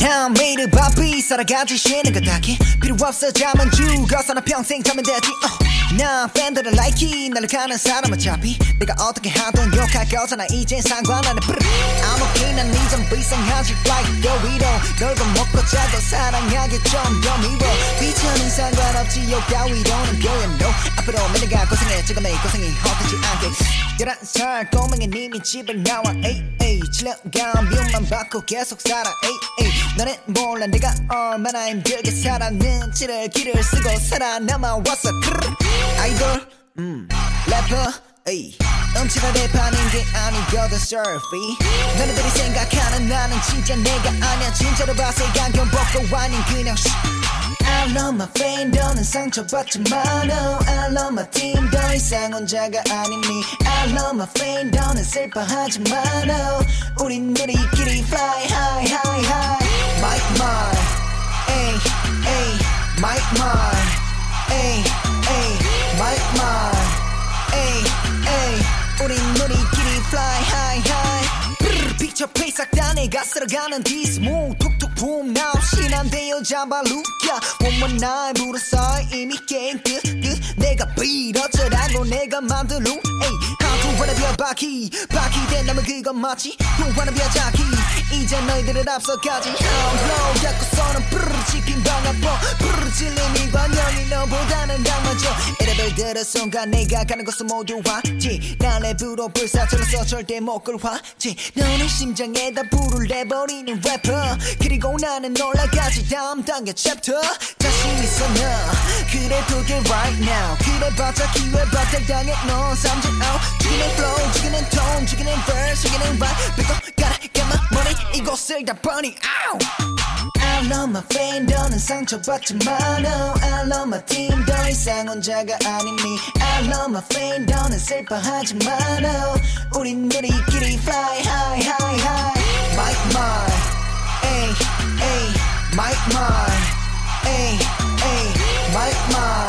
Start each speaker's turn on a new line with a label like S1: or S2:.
S1: 난 매일 바삐 살아가지 쉬는 거 딱히 필요 없어. 잠은 죽어서 나 평생 자면 되지. uh. 난 팬들은 like 나를 가는 사람 어차피 내가 어떻게 하든 욕할 거잖아 이제 상관 안해 I'm okay 난 이젠 비상하지. Like the widow 널고 먹고 좀더 미워. 비천은 상관없 지욕 따위로는 표현 no 앞으로 맨날 고생해 지금 내 고생이 헛되지 않게 11살 꼬맹이 님이 집을 나와 에이 에이 질려간 미움만 받고 계속 살아 에이 에이 너는 몰라 내가 얼마나 힘들게 살았는지를 길을 쓰고 살아남아왔어. 아이돌 음 래퍼 에이 음치가 랩하는 게 아니거든 surfy 너네들이 생각하는 나는 진짜 내가 아니야 진짜로 봤을 안경 벗고 아닌 그냥 쉬 I love my friend 너는 상처받지 마 No I love my team 더 이상 혼자가 아닌 me I love my friend 너는 슬퍼하지 마 No 우린 우리끼리 fly high high high My my 에이 에이 My my 페이스 싹다 내가 쓸어가는 디스모 톡톡 붐나 없이 난대여 잡아 룩야 원원 날 불었어 이미 게임 끝 끝. 내가 빌어쩌라고 내가 만든 룩 에이 be a 바퀴. 바퀴 된다면 그건 맞지 be a jockey 이제 너희들을 앞서가지. I'm blow 약고서는 브르르 지핀 방아포 브르르 질린 이 관념이 너보다는 당맞죠 이래벨 들은 순간 내가 가는 곳은 모두 화지. 난 랩으로 불사처럼 절대 못 끌화지. 너는 심장에다 불을 내버리는 래퍼 그리고 나는 올라가지. 다음 단계 챕터 자신 있어 너. 그래 그게 right now. 그래봤자 기회 바탈 당해. 넌 삼진 out. 죽이는 flow 죽이는 tone 죽이는 verse 죽이는 rap 뺏고 가라 my money 이곳을 다 burning out love my friend 너는 상처받지 마 No I love my team 더 이상 혼자가 아닌 me I love my friend 너는 슬퍼하지 마 No 우린 우리끼리 fly high high high Mike my 에이 에이 Mike my 에이 에이 Mike my 에이 에이 우린